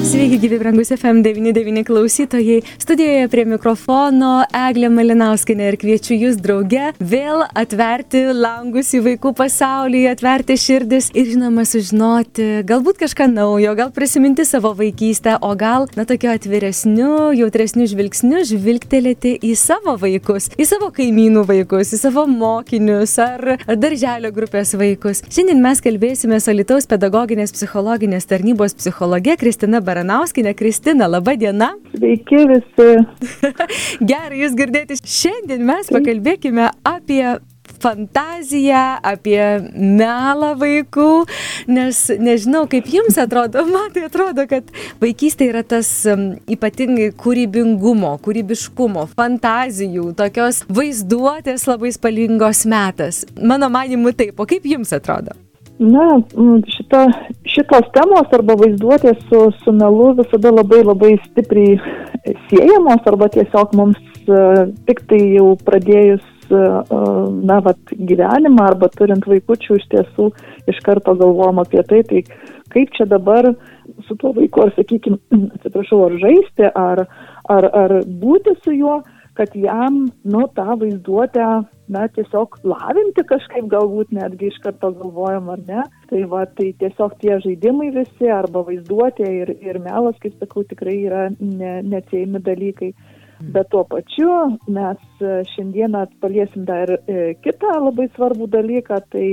Sveiki, gyvi brangus FM99 klausytojai. Studijoje prie mikrofono Eglė Malinauskinė ir kviečiu jūs drauge vėl atverti langus į vaikų pasaulį, atverti širdis ir žinoma sužinoti galbūt kažką naujo, gal prisiminti savo vaikystę, o gal, na, tokio atviresniu, jautresniu žvilgsniu žvilgtelėti į savo vaikus, į savo kaimynų vaikus, į savo mokinius ar, ar darželio grupės vaikus. Šiandien mes kalbėsime su Lietuvos pedagoginės psichologinės tarnybos psichologe Kristina Baranė. Baranauskienė. Kristina, laba diena. Sveiki visi. Gerai, jūs girdėti. Šiandien mes pakalbėkime apie fantaziją, apie melą vaikų, nes nežinau, kaip jums atrodo, man tai atrodo, kad vaikystė yra tas um, ypatingai kūrybingumo, kūrybiškumo, fantazijų, tokios vaizduotės labai spalingos metas. Mano manimu taip, o kaip jums atrodo? Na, šita, šitos temos arba vaizduotės su, su melu visada labai labai stipriai siejamos arba tiesiog mums uh, tik tai jau pradėjus, uh, na, vat, gyvenimą arba turint vaikučių iš tiesų iš karto galvom apie tai, tai kaip čia dabar su tuo vaiku, ar sakykime, atsiprašau, ar žaisti, ar, ar, ar būti su juo, kad jam, nu, tą vaizduotę na, tiesiog lavinti kažkaip galbūt netgi iš karto galvojam ar ne. Tai va, tai tiesiog tie žaidimai visi arba vaizduotė ir, ir melas, kaip sakau, tikrai yra ne, neatsėjami dalykai. Mm. Bet tuo pačiu mes e, šiandieną paliesim dar e, kitą labai svarbų dalyką, tai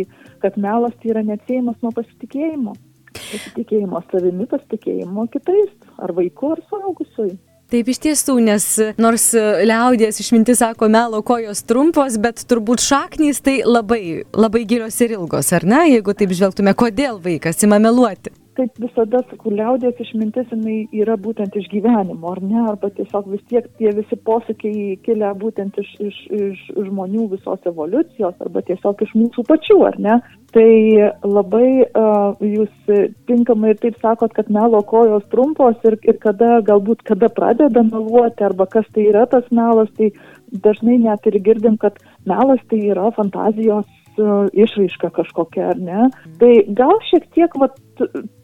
kad melas tai yra neatsėjimas nuo pasitikėjimo. Pasitikėjimo savimi, pasitikėjimo kitais, ar vaiku, ar suaugusiui. Taip iš tiesų, nes nors liaudės išmintis sako melo kojos trumpos, bet turbūt šaknys tai labai, labai gilios ir ilgos, ar ne, jeigu taip žvelgtume, kodėl vaikas ima meluoti taip visada sakau, liaudės išmintis jinai yra būtent iš gyvenimo, ar ne, arba tiesiog vis tiek tie visi posakiai kilia būtent iš, iš, iš žmonių visos evoliucijos, arba tiesiog iš mūsų pačių, ar ne. Tai labai uh, jūs tinkamai ir taip sakot, kad melo kojos trumpos ir, ir kada galbūt kada pradeda meluoti, arba kas tai yra tas melas, tai dažnai net ir girdim, kad melas tai yra fantazijos išraiška kažkokia, ar ne. Tai gal šiek tiek vat,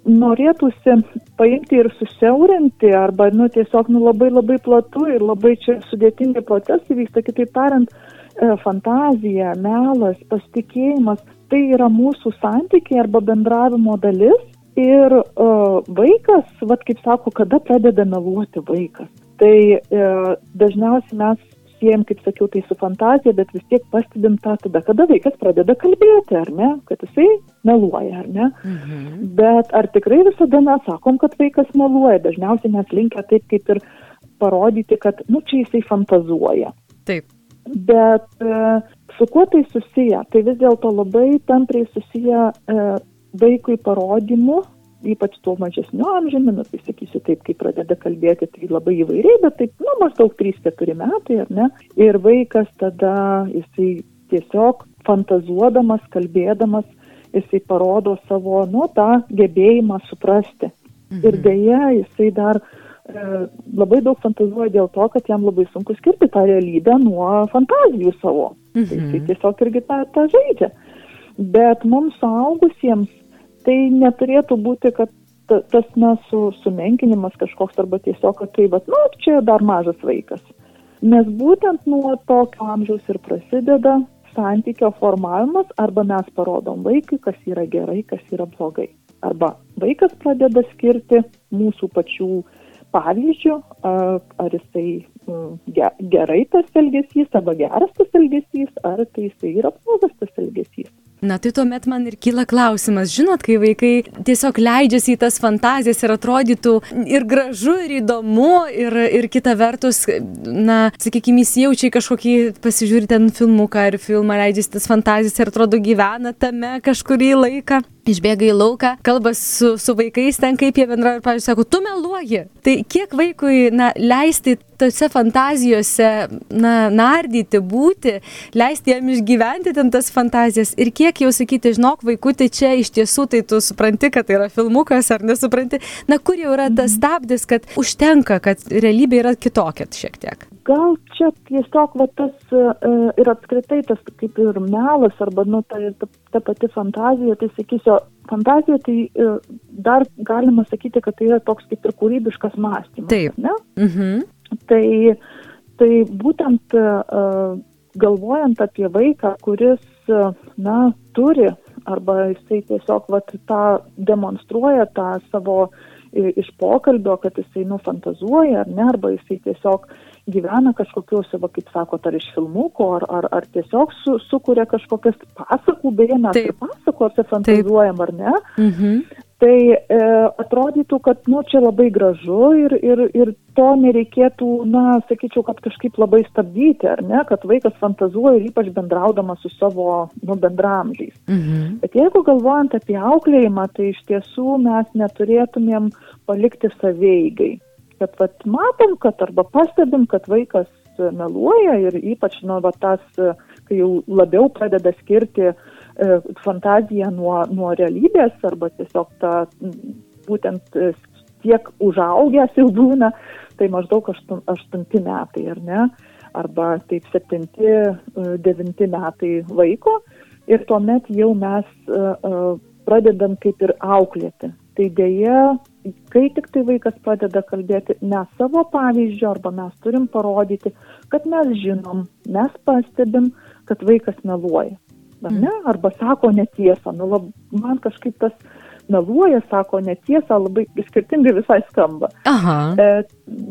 norėtųsi paimti ir susiaurinti, arba, nu, tiesiog, nu, labai labai platu ir labai čia sudėtingi procesai vyksta, kitaip tariant, e, fantazija, melas, pasitikėjimas, tai yra mūsų santykiai arba bendravimo dalis. Ir uh, vaikas, vad kaip sako, kada pradeda meluoti vaikas. Tai uh, dažniausiai mes siejam, kaip sakiau, tai su fantazija, bet vis tiek pastebim tą tada, kada vaikas pradeda kalbėti, ar ne, kad jisai meluoja, ar ne. Mhm. Bet ar tikrai visada mes sakom, kad vaikas meluoja, dažniausiai mes linkę taip kaip ir parodyti, kad, nu, čia jisai fantazuoja. Taip. Bet e, su kuo tai susiję? Tai vis dėlto labai tampriai susiję e, vaikui parodymu ypač tuo mažesniu amžiumi, nu, tai sakysiu taip, kai pradeda kalbėti, tai labai įvairiai, bet taip, nu, maždaug 3-4 metai, ar ne? Ir vaikas tada, jisai tiesiog fantazuodamas, kalbėdamas, jisai parodo savo, nu, tą gebėjimą suprasti. Mhm. Ir dėja, jisai dar e, labai daug fantazuoja dėl to, kad jam labai sunku skirti tą realybę nuo fantazijų savo. Tai mhm. Tai jisai tiesiog irgi tą, tą žaidžia. Bet mums suaugusiems tai neturėtų būti, kad tas na, su, sumenkinimas kažkoks arba tiesiog, kad tai, bet, nu, čia dar mažas vaikas. Nes būtent nuo tokio amžiaus ir prasideda santykio formavimas arba mes parodom vaikui, kas yra gerai, kas yra blogai. Arba vaikas pradeda skirti mūsų pačių pavyzdžių, ar jisai gerai tas elgesys, arba geras tas elgesys, ar tai jisai yra blogas tas elgesys. Na tai tuomet man ir kyla klausimas, žinot, kai vaikai tiesiog leidžiasi į tas fantazijas ir atrodytų ir gražu, ir įdomu, ir, ir kita vertus, na, sakykime, įsijaučiai kažkokį, pasižiūri ten filmuką ar filmą, leidžiasi tas fantazijas ir atrodo gyvena tame kažkurį laiką. Išbėga į lauką, kalba su, su vaikais ten, kaip jie bendrauja ir, pavyzdžiui, sako, tu meluoji. Tai kiek vaikui, na, leisti tose fantazijose, na, nardyti, būti, leisti jam išgyventi ten tas fantazijas ir kiek jau sakyti, žinok, vaikutė čia iš tiesų, tai tu supranti, kad tai yra filmukas ar nesupranti, na, kur jau yra tas stabdis, kad užtenka, kad realybė yra kitokia šiek tiek gal čia tiesiog va tas uh, ir apskritai tas kaip ir melas arba nu ta, ta, ta pati fantazija, tai sakysiu, fantazija tai uh, dar galima sakyti, kad tai yra toks kaip ir kūrybiškas mąstymas. Taip. Ne? Mhm. Tai, tai būtent galvojant apie vaiką, kuris, na, turi arba jisai tiesiog vat, tą demonstruoja tą savo iš pokalbio, kad jisai nufantazuoja, ar ne, arba jisai tiesiog gyvena kažkokiuose, va, kaip sakot, ar iš filmuko, ar, ar, ar tiesiog su, sukuria kažkokias pasakų, beje, mes Taip. ir pasakose fantazuojam, ar ne. Mhm. Tai e, atrodytų, kad, nu, čia labai gražu ir, ir, ir to nereikėtų, na, sakyčiau, kad kažkaip labai stabdyti, ar ne, kad vaikas fantazuoja ir ypač bendraudamas su savo, nu, bendramžiais. Mhm. Bet jeigu galvojant apie auklėjimą, tai iš tiesų mes neturėtumėm palikti saveigai kad vat, matom, kad arba pastebim, kad vaikas meluoja ir ypač nu, va, tas, kai jau labiau pradeda skirti e, fantaziją nuo, nuo realybės arba tiesiog ta būtent e, tiek užaugęs jau būna, tai maždaug aštun, aštunti metai, ar ne? Arba taip septinti, e, devinti metai vaiko ir tuomet jau mes pradedam kaip ir auklėti. Tai dėja, kai tik tai vaikas pradeda kalbėti mes savo pavyzdžio arba mes turim parodyti, kad mes žinom, mes pastebim, kad vaikas meluoja. Ne? Arba sako netiesą. Nu, lab, man kažkaip tas meluoja, sako netiesą, labai skirtingai visai skamba. Aha. E,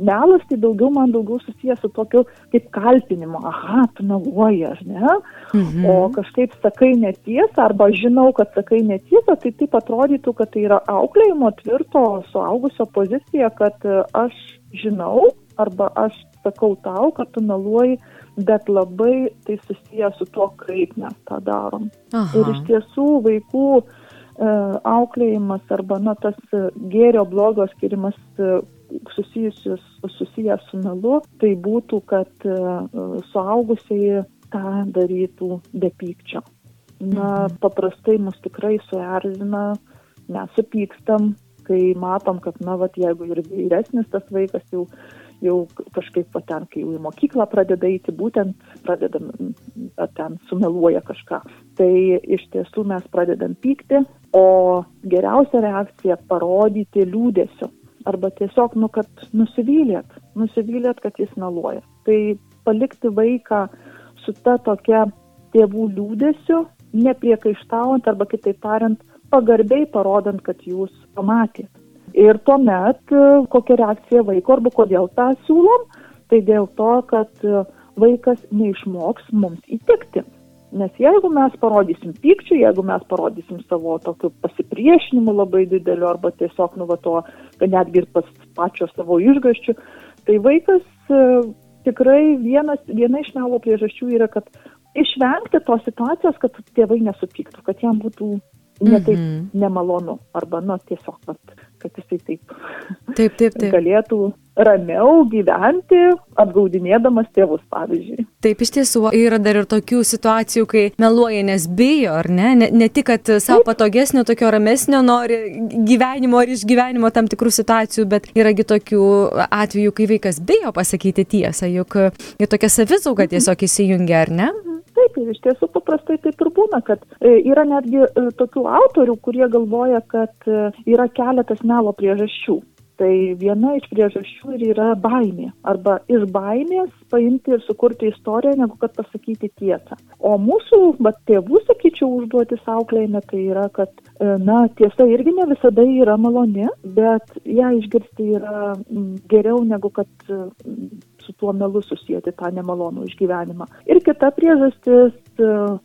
melas tai daugiau man daugiau susijęs su tokiu kaip kaltinimu. Aha, tu meluoji, ar ne? Mhm. O kažkaip sakai netiesą, arba žinau, kad sakai netiesą, tai taip atrodytų, kad tai yra auklėjimo tvirto suaugusio pozicija, kad e, aš žinau, arba aš sakau tau, kad tu meluoji, bet labai tai susijęs su to, kaip mes tą darom. Aha. Ir iš tiesų vaikų E, auklėjimas arba na, tas e, gėrio blogio skirimas e, susijusius, susijęs su melu, tai būtų, kad suaugusiai tą darytų be pykčio. Na, Mhm. paprastai mus tikrai suerzina, mes supykstam, kai matom, kad, na, vat, jeigu ir vyresnis tas vaikas jau jau kažkaip va ten, kai jau į mokyklą pradeda eiti, būtent pradedam, ten sumeluoja kažką. Tai iš tiesų mes pradedam pykti, o geriausia reakcija - parodyti liūdėsiu. Arba tiesiog, nu, kad nusivylėt, nusivylėt, kad jis meluoja. Tai palikti vaiką su ta tokia tėvų liūdėsiu, nepriekaištaujant arba kitaip tariant, pagarbiai parodant, kad jūs pamatėt. Ir tuomet e, kokia reakcija vaiko arba kodėl tą siūlom, tai dėl to, kad e, vaikas neišmoks mums įtikti. Nes jeigu mes parodysim pykčių, jeigu mes parodysim savo tokiu pasipriešinimu labai dideliu arba tiesiog nu va to, kad netgi ir pas pačio savo išgaščių, tai vaikas e, tikrai vienas, viena iš melo priežasčių yra, kad išvengti tos situacijos, kad tėvai nesupyktų, kad jam būtų netaip mm -hmm. nemalonu arba, nu, tiesiog, vat, kad jisai taip, taip, taip, taip. galėtų ramiau gyventi, apgaudinėdamas tėvus, pavyzdžiui. Taip, iš tiesų, yra dar ir tokių situacijų, kai meluoja, nes bijo, ar ne? Ne, ne tik, kad savo patogesnio, tokio ramesnio nori gyvenimo ar išgyvenimo tam tikrų situacijų, bet yragi tokių atvejų, kai vaikas bijo pasakyti tiesą, juk tokia savizauga tiesiog įsijungia, ar ne? Taip, ir iš tiesų paprastai taip ir būna, kad e, yra netgi e, tokių autorių, kurie galvoja, kad e, yra keletas melo priežasčių. Tai viena iš priežasčių ir yra baimė. Arba iš baimės paimti ir sukurti istoriją, negu kad pasakyti tiesą. O mūsų, bet tėvų, sakyčiau, užduotis auklėjime tai yra, kad, na, tiesa irgi ne visada yra maloni, bet ją išgirsti yra geriau negu kad su tuo melu susijęti tą nemalonų išgyvenimą. Ir kita priežastis,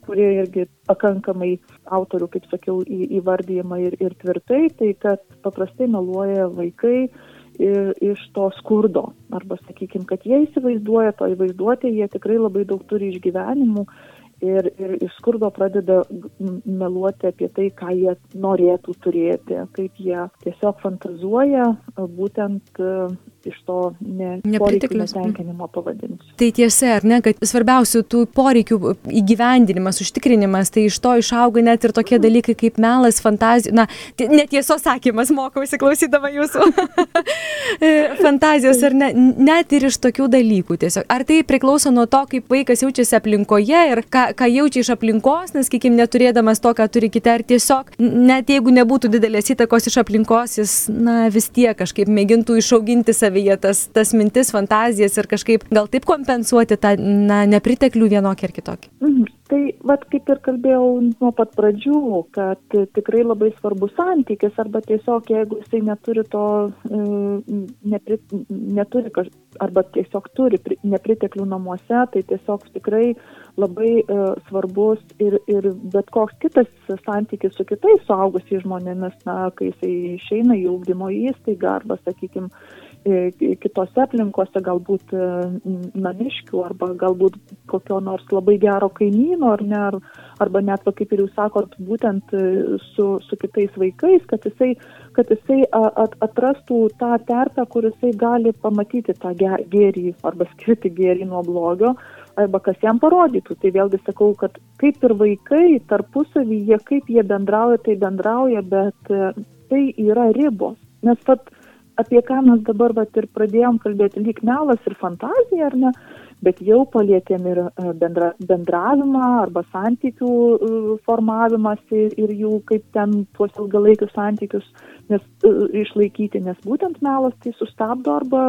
kurie irgi pakankamai autorių, kaip sakiau, įvardyjama ir, ir tvirtai, tai kad paprastai meluoja vaikai ir iš to skurdo. Arba sakykime, kad jie įsivaizduoja, to įvaizduoti, jie tikrai labai daug turi išgyvenimų ir, ir iš skurdo pradeda meluoti apie tai, ką jie norėtų turėti, kaip jie tiesiog fantazuoja būtent iš to ne, nepriteklius tenkinimo pavadinsiu. Tai tiesa, ar ne, kad svarbiausių tų poreikių įgyvendinimas, užtikrinimas, tai iš to išauga net ir tokie dalykai kaip melas, fantazija, na, netiesos sakymas, mokausi klausydama jūsų fantazijos, ar ne, net ir iš tokių dalykų tiesiog. Ar tai priklauso nuo to, kaip vaikas jaučiasi aplinkoje ir ką, ką jaučia iš aplinkos, nes, kikim, neturėdamas to, ką turi kiti, ar tiesiog, net jeigu nebūtų didelės įtakos iš aplinkos, jis, na, vis tiek kažkaip mėgintų išauginti savyje tas, tas mintis, fantazijas ir kažkaip gal taip kompensuoti tą na, nepriteklių vienokį ar kitokį? Tai, vad kaip ir kalbėjau nuo pat pradžių, kad tikrai labai svarbus santykis arba tiesiog jeigu jisai neturi to, e, nepri, neturi, arba tiesiog turi nepriteklių namuose, tai tiesiog tikrai labai uh, svarbus ir, ir bet koks kitas santykis su kitais suaugusiais žmonėmis, na, kai jisai išeina į ūkdymo įstaigą arba, sakykime, kitose aplinkose, galbūt e, namiškių arba galbūt kokio nors labai gero kaimyno, ar ne, ar, arba net, va, kaip ir jūs sakot, būtent e, su, su kitais vaikais, kad jisai, kad jisai at, atrastų tą terpę, kur jisai gali pamatyti tą gėrį arba skirti gėrį nuo blogio, arba kas jam parodytų. Tai vėlgi sakau, kad kaip ir vaikai tarpusavyje, kaip jie bendrauja, tai bendrauja, bet e, tai yra ribos. Nes pat apie ką mes dabar vat ir pradėjom kalbėti, lyg melas ir fantazija, ar ne, bet jau palėtėm ir e, bendra, bendravimą arba santykių e, formavimąsi ir jų kaip ten tuos ilgalaikius santykius nes, e, išlaikyti, nes būtent melas tai sustabdo arba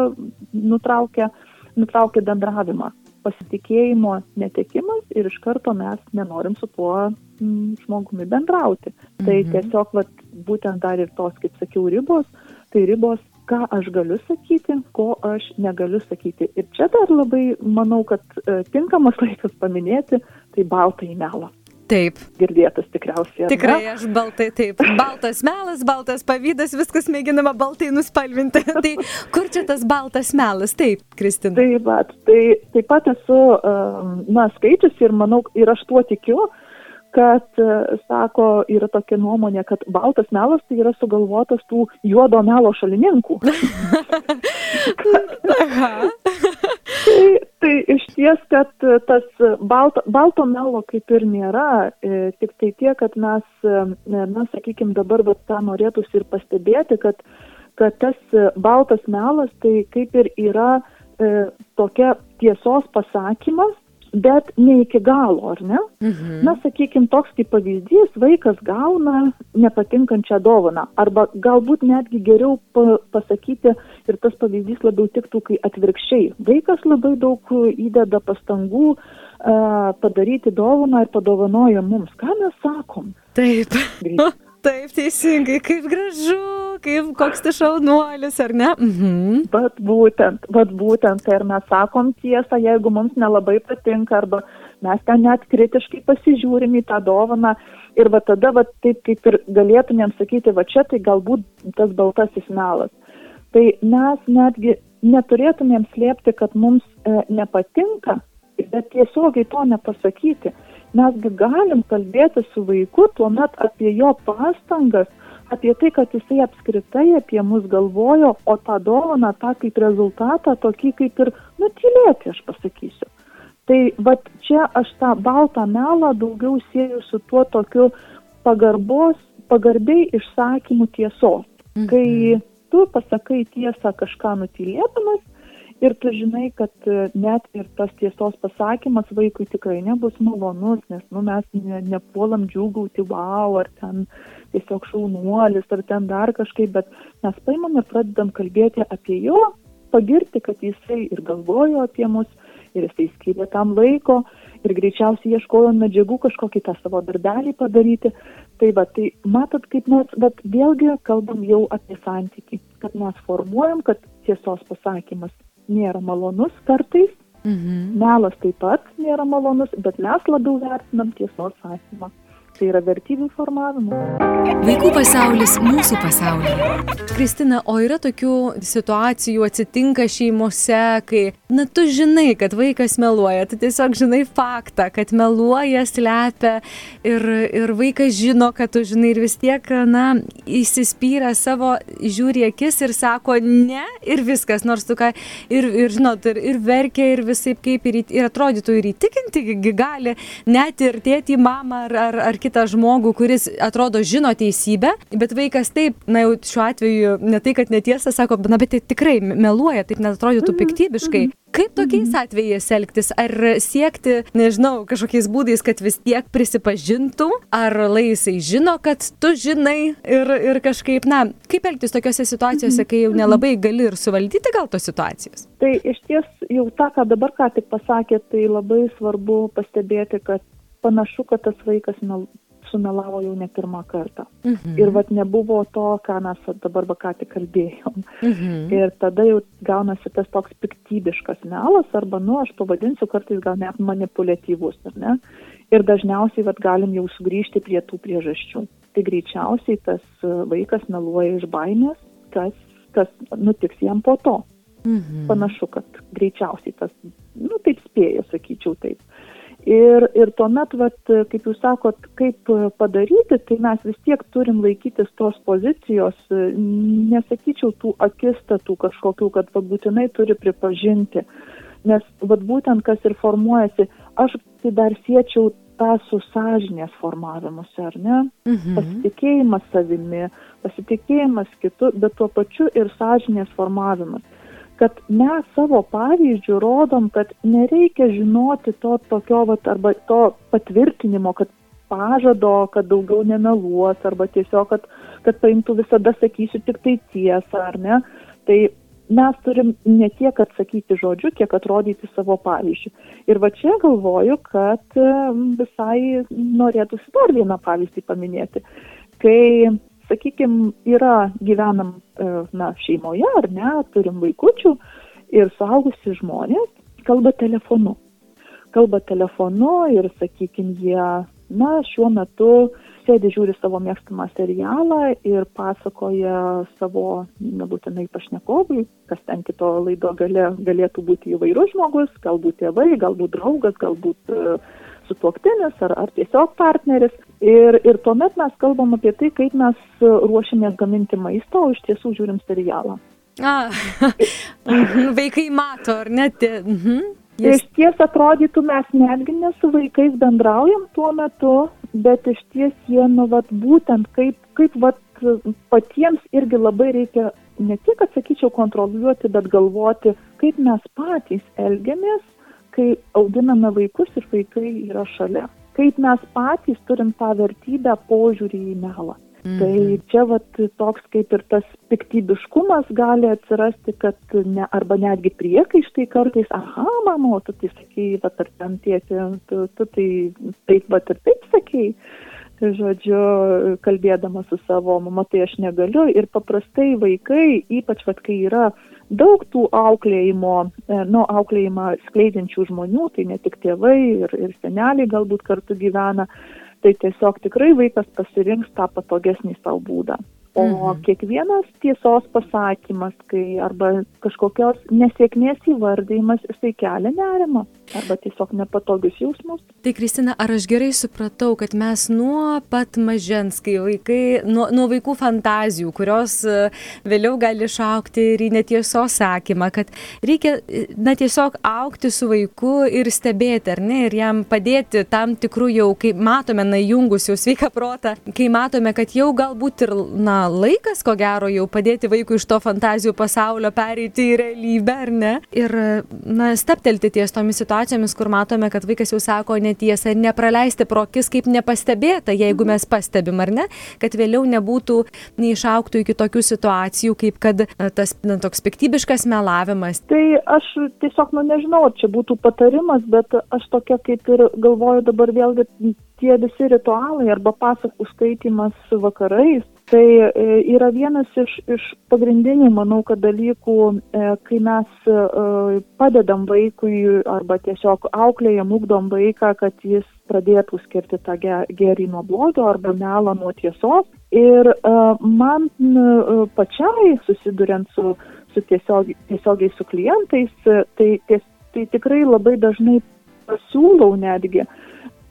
nutraukia, nutraukia bendravimą. Pasitikėjimo netekimas ir iš karto mes nenorim su tuo žmogumi bendrauti. Tai mhm. Tai tiesiog vat, būtent dar ir tos, kaip sakiau, ribos, tai ribos ką aš galiu sakyti, ko aš negaliu sakyti. Ir čia dar labai manau, kad e, tinkamas laikas paminėti, tai baltą į melą. Taip. Girdėtas tikriausiai. Tikrai aš baltai, taip. Baltas melas, baltas pavydas, viskas mėginama baltai nuspalvinti. tai kur čia tas baltas melas? Taip, Kristina. Taip, bet, tai taip pat esu, na, skaičius ir manau, ir aš tuo tikiu, kad, e, sako, yra tokia nuomonė, kad baltas melas tai yra sugalvotas tų juodo melo šalininkų. tai, tai iš ties, kad tas balto, balto melo kaip ir nėra, e, tik tai tiek, kad mes, e, na, sakykime, dabar vat, tą norėtųsi ir pastebėti, kad, kad tas baltas melas tai kaip ir yra e, tokia tiesos pasakymas, bet ne iki galo, ar ne? Mhm. Na, sakykime, toks kaip pavyzdys, vaikas gauna nepatinkančią dovaną, arba galbūt netgi geriau pa pasakyti ir tas pavyzdys labiau tiktų, kai atvirkščiai. Vaikas labai daug įdeda pastangų uh, padaryti dovaną ir padovanoja mums. Ką mes sakom? Taip. Taip, teisingai, kaip gražu, kaip koks tai šaunuolis, ar ne? Mhm. Bet būtent, bet būtent, tai ir mes sakom tiesą, jeigu mums nelabai patinka, arba mes ten net kritiškai pasižiūrim į tą dovaną ir va tada, va taip kaip ir galėtumėm sakyti, va čia tai galbūt tas baltasis melas. Tai mes netgi neturėtumėm slėpti, kad mums e, nepatinka, bet tiesiogiai to nepasakyti mesgi galim kalbėti su vaiku tuomet apie jo pastangas, apie tai, kad jisai apskritai apie mus galvojo, o tą dovaną, tą kaip rezultatą, tokį kaip ir nutylėti, aš pasakysiu. Tai vad čia aš tą baltą melą daugiau sieju su tuo tokiu pagarbos, pagarbiai išsakymu tiesos. Mhm. Kai tu pasakai tiesą kažką nutylėdamas, ir tu žinai, kad e, net ir tas tiesos pasakymas vaikui tikrai nebus malonus, nes nu, mes ne, nepuolam džiūgauti, wow, ar ten tiesiog šaunuolis, ar ten dar kažkaip, bet mes paimam ir pradedam kalbėti apie jo, pagirti, kad jisai ir galvojo apie mus, ir jisai skiria tam laiko, ir greičiausiai ieškojo medžiagų kažkokį tą savo darbelį padaryti. Tai va, tai matot, kaip mes, bet vėlgi kalbam jau apie santyki, kad mes formuojam, kad tiesos pasakymas nėra malonus kartais, mhm. melas taip pat nėra malonus, bet mes labiau vertinam tiesos sakymą. Tai yra vertybių formavimas. Vaikų pasaulis mūsų pasaulyje. Kristina, o yra tokių situacijų atsitinka šeimose, kai, na, tu žinai, kad vaikas meluoja, tu tiesiog žinai faktą, kad meluoja, slepia ir, ir vaikas žino, kad tu žinai ir vis tiek, na, įsispyrę savo, žiūri akis ir sako ne ir viskas, nors tu ką, ir, ir žinot, ir, ir verkia, ir visai kaip, ir, ir atrodytų ir įtikinti gali net ir tėtį, mamą ar, ar, ar kitą žmogų, kuris atrodo žino teisybę, bet vaikas taip, na jau šiuo atveju ne tai, kad netiesa, sako, na bet tai tikrai meluoja, taip net atrodytų mhm, piktybiškai. Mhm. Kaip tokiais mhm. atvejais elgtis? Ar siekti, nežinau, kažkokiais būdais, kad vis tiek prisipažintų, ar laisai žino, kad tu žinai ir, ir kažkaip, na, kaip elgtis tokiuose situacijose, kai jau nelabai gali ir suvaldyti gal tos situacijos? Tai iš ties jau tą, ką dabar ką tik pasakė, tai labai svarbu pastebėti, kad panašu, kad tas vaikas sumelavo jau ne pirmą kartą. Mhm. Ir vad nebuvo to, ką mes dabar va ką tik kalbėjom. Mhm. Ir tada jau gaunasi tas toks piktybiškas melas, arba, nu, aš pavadinsiu kartais gal net manipuliatyvus, ar ne? Ir dažniausiai vad galim jau sugrįžti prie tų priežasčių. Tai greičiausiai tas vaikas meluoja iš baimės, kas, kas nutiks jam po to. Mhm. Panašu, kad greičiausiai tas, nu, taip spėjo, sakyčiau taip. Ir, ir tuomet, vat, kaip jūs sakot, kaip padaryti, tai mes vis tiek turim laikytis tos pozicijos, nesakyčiau tų akistatų kažkokių, kad va, būtinai turi pripažinti. Nes vat, būtent kas ir formuojasi, aš tai dar siečiau tą su sąžinės formavimuose, ar ne? Mhm. Pasitikėjimas savimi, pasitikėjimas kitu, bet tuo pačiu ir sąžinės formavimas kad mes savo pavyzdžių rodom, kad nereikia žinoti to tokio, vat, arba to patvirtinimo, kad pažado, kad daugiau nemeluos, arba tiesiog, kad, kad paimtų visada sakysiu tik tai tiesą, ar ne. Tai mes turim ne tiek atsakyti žodžiu, kiek atrodyti savo pavyzdžių. Ir va čia galvoju, kad visai norėtųsi dar vieną pavyzdį paminėti. Kai sakykim, yra gyvenam e, na, šeimoje ar ne, turim vaikučių ir suaugusi žmonės kalba telefonu. Kalba telefonu ir, sakykim, jie, na, šiuo metu sėdi žiūri savo mėgstamą serialą ir pasakoja savo, nebūtinai pašnekovui, kas ten kito laido gale galėtų būti įvairus žmogus, galbūt tėvai, galbūt draugas, galbūt uh, sutuoktinis ar, ar tiesiog partneris. Ir, ir tuomet mes kalbam apie tai, kaip mes ruošiamės gaminti maistą, o iš tiesų žiūrim serialą. A, vaikai mato, ar net? Mhm. Yes. Iš ties atrodytų, mes netgi ne su vaikais bendraujam tuo metu, bet iš ties jie, nu, vat, būtent kaip, kaip vat, patiems irgi labai reikia ne tik, atsakyčiau, kontroliuoti, bet galvoti, kaip mes patys elgiamės kai auginame vaikus ir vaikai yra šalia. Kaip mes patys turim tą vertybę požiūrį į melą. Mm. Tai čia vat, toks kaip ir tas piktybiškumas gali atsirasti, kad ne, arba netgi priekaištai kartais, aha, mamo, tu tai sakei, vat, ar ten tėti, tu, tu tai taip, vat ir taip sakei. Žodžiu, kalbėdama su savo mama, tai aš negaliu. Ir paprastai vaikai, ypač vat, kai yra uh, daug tų auklėjimo, e, nu, auklėjimą skleidžiančių žmonių, tai ne tik tėvai ir, ir seneliai galbūt kartu gyvena, tai tiesiog tikrai vaikas pasirinks tą patogesnį savo būdą. O mhm. kiekvienas tiesos pasakymas, kai arba kažkokios nesėkmės įvardymas, jisai kelia nerimą arba tiesiog nepatogius jausmus. Tai Kristina, ar aš gerai supratau, kad mes nuo pat mažens, kai vaikai, nuo, nuo vaikų fantazijų, kurios e, vėliau gali išaukti ir į netiesos sakymą, kad reikia, e, na, tiesiog aukti su vaiku ir stebėti, ar ne, ir jam padėti tam tikrų jau, kai matome, na, jungus jau sveiką protą, kai matome, kad jau galbūt ir, na, laikas, ko gero, jau padėti vaikui iš to fantazijų pasaulio pereiti į realybę, ar ne? Ir, na, steptelti ties tomis situacijomis, kur matome, kad vaikas jau sako netiesą nepraleisti prokis kaip nepastebėta, jeigu mes pastebim, ar ne? Kad vėliau nebūtų, neišauktų iki tokių situacijų, kaip kad tas na, toks piktybiškas melavimas. Tai aš tiesiog, nu nežinau, čia būtų patarimas, bet aš tokia kaip ir galvoju dabar vėlgi tie visi ritualai arba pasakų skaitimas vakarais, tai e, yra vienas iš, iš pagrindinių, manau, kad dalykų, e, kai mes e, padedam vaikui arba tiesiog auklėjam, ugdom vaiką, kad jis pradėtų skirti tą gerį nuo blogio arba melą nuo tiesos. Ir man pačiai susiduriant su, su tiesiog, tiesiogiai su klientais, tai, ties, tai tikrai labai dažnai pasiūlau netgi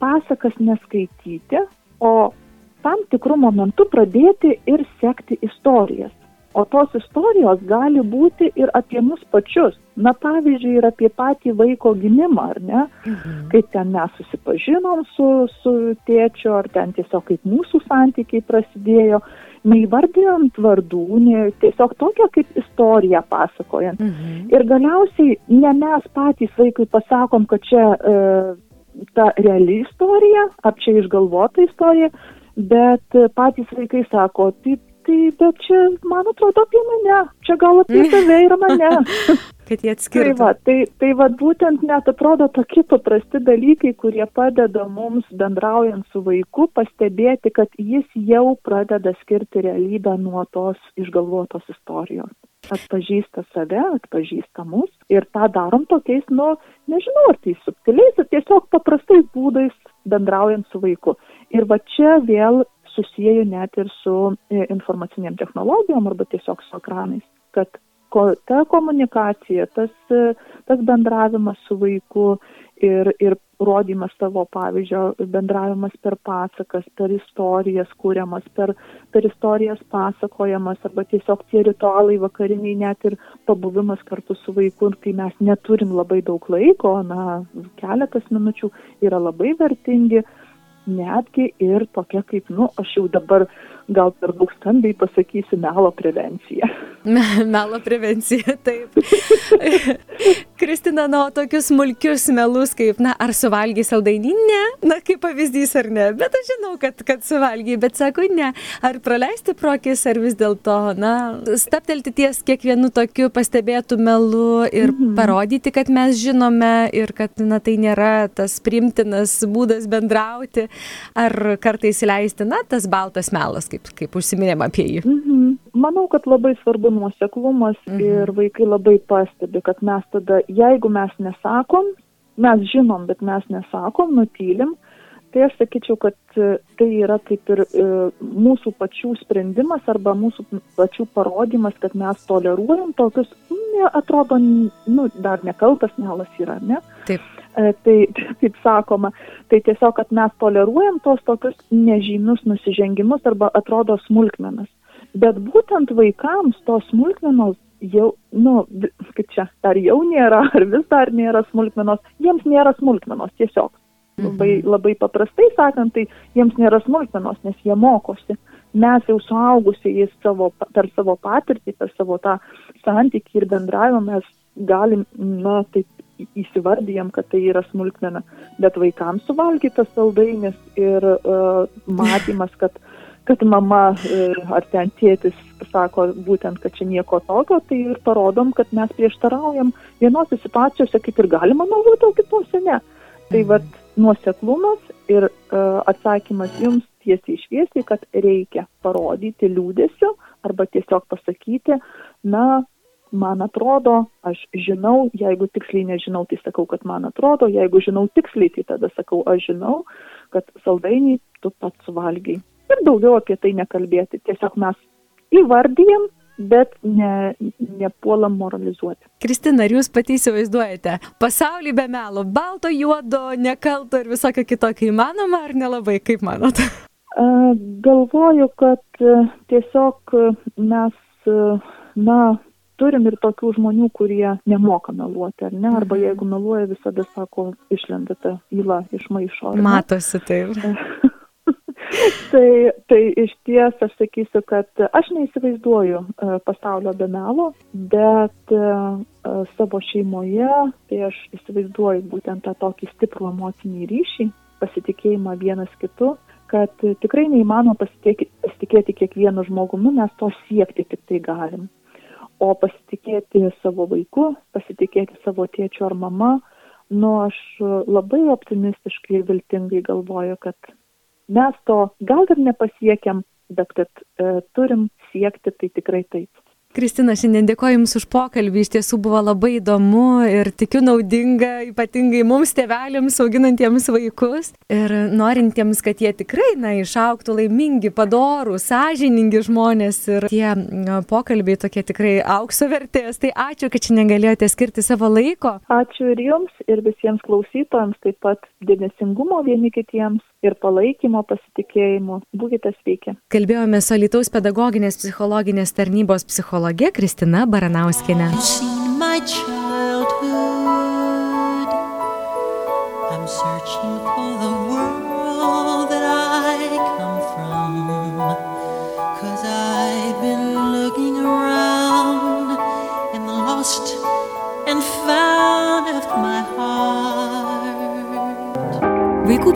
pasakas neskaityti, o tam tikrų momentų pradėti ir sekti istorijas. O tos istorijos gali būti ir apie mus pačius. Na, pavyzdžiui, ir apie patį vaiko gimimą, ar ne? Mhm. Kaip ten mes susipažinom su, su tėčiu, ar ten tiesiog kaip mūsų santykiai prasidėjo, neįvardėjant vardų, ne, tiesiog tokią kaip istoriją pasakojant. Mhm. Ir galiausiai ne mes patys vaikui pasakom, kad čia e, ta reali istorija, ar čia išgalvota istorija, bet patys vaikai sako, taip tai bet čia, man atrodo, apie mane, čia gal apie tave ir mane. kad jie atskirtų. Tai va, tai, tai va būtent net atrodo tokie paprasti dalykai, kurie padeda mums bendraujant su vaiku pastebėti, kad jis jau pradeda skirti realybę nuo tos išgalvotos istorijos. Atpažįsta save, atpažįsta mus ir tą darom tokiais, nu, nežinau, ar tai subtiliais, ar tiesiog paprastais būdais bendraujant su vaiku. Ir va čia vėl susijęju net ir su e, informaciniam technologijom arba tiesiog su ekranais, kad ko, ta komunikacija, tas, e, tas bendravimas su vaiku ir, ir rodymas savo pavyzdžio, bendravimas per pasakas, per istorijas kūriamas, per, per istorijas pasakojamas arba tiesiog tie ritualai vakariniai, net ir pabuvimas kartu su vaiku, kai mes neturim labai daug laiko, na, keletas minučių yra labai vertingi netgi ir tokia kaip, nu, aš jau dabar gal per daug stambiai pasakysiu melo prevencija. Melo prevencija, taip. Kristina, na, tokius smulkius melus, kaip, na, ar suvalgy saldainį? Ne, na, kaip pavyzdys ar ne, bet aš žinau, kad, kad suvalgy, bet sako, ne. Ar praleisti prokis, ar vis dėlto, na, staptelti ties kiekvienu tokiu pastebėtų melu ir mhm. parodyti, kad mes žinome ir kad, na, tai nėra tas primtinas būdas bendrauti, ar kartais įleisti, na, tas baltas melas, kaip, kaip užsiminėm apie jį. Mhm. Manau, kad labai svarbu nuoseklumas mhm. ir vaikai labai pastebi, kad mes tada, jeigu mes nesakom, mes žinom, bet mes nesakom, nutylim, tai aš sakyčiau, kad e, tai yra kaip ir e, mūsų pačių sprendimas arba mūsų pačių parodimas, kad mes toleruojam tokius, ne, atrodo, nu, dar nekaltas melas yra, ne? Taip. E, tai, kaip sakoma, tai tiesiog, kad mes toleruojam tos tokius nežymius nusižengimus arba atrodo smulkmenas. Bet būtent vaikams tos smulkmenos jau, nu, kaip čia, ar jau nėra, ar vis dar nėra smulkmenos, jiems nėra smulkmenos tiesiog. Labai, mhm. labai paprastai sakant, tai jiems nėra smulkmenos, nes jie mokosi. Mes jau suaugusiai savo, per savo patirtį, per savo tą santykį ir bendravimą mes galim, na, taip įsivardyjam, kad tai yra smulkmena. Bet vaikams suvalgytas saldainis ir uh, matymas, kad kad mama e, ar ten tėtis sako būtent, kad čia nieko tokio, tai ir parodom, kad mes prieštaraujam vienose situacijose kaip ir galima naudoti, o kitose ne. Tai vad nuoseklumas ir uh, atsakymas jums tiesiai išviesiai, kad reikia parodyti liūdėsiu arba tiesiog pasakyti, na, man atrodo, aš žinau, jeigu tiksliai nežinau, tai sakau, kad man atrodo, jeigu žinau tiksliai, tai tada sakau, aš žinau, kad saldainį tu pats suvalgiai ir daugiau apie tai nekalbėti. Tiesiog mes įvardyjam, bet ne, nepuolam moralizuoti. Kristina, ar jūs pati įsivaizduojate pasaulį be melo, balto, juodo, nekalto ir visokio kitokio įmanoma ar nelabai, kaip manot? Galvoju, kad tiesiog mes, na, turim ir tokių žmonių, kurie nemoka meluoti, ar ne? Arba mhm. jeigu meluoja, visada sako, išlenda ta įla iš maišo. Matosi taip. tai, tai iš ties aš sakysiu, kad aš neįsivaizduoju uh, pasaulio be melo, bet uh, savo šeimoje, tai aš įsivaizduoju būtent tą tokį stiprų emocinį ryšį, pasitikėjimą vienas kitu, kad tikrai neįmanoma pasitikėti kiekvienu žmogumi, mes to siekti tik tai galim. O pasitikėti savo vaiku, pasitikėti savo tėčiu ar mama, nu aš labai optimistiškai ir viltingai galvoju, kad mes to gal ir nepasiekiam, bet kad e, turim siekti, tai tikrai taip. Kristina, šiandien dėkoju Jums už pokalbį, iš tiesų buvo labai įdomu ir tikiu naudinga, ypatingai mums tėveliams auginantiems vaikus ir norintiems, kad jie tikrai, na, išauktų laimingi, padorų, sąžiningi žmonės ir tie na, pokalbiai tokie tikrai aukso vertės. Tai ačiū, kad šiandien galėjote skirti savo laiko. Ačiū ir Jums, ir visiems klausytojams, taip pat dėmesingumo vieni kitiems ir palaikymo, pasitikėjimo. Būkite sveiki. Kalbėjome su Alitaus pedagoginės psichologinės tarnybos psichologė Kristina Baranauskinė.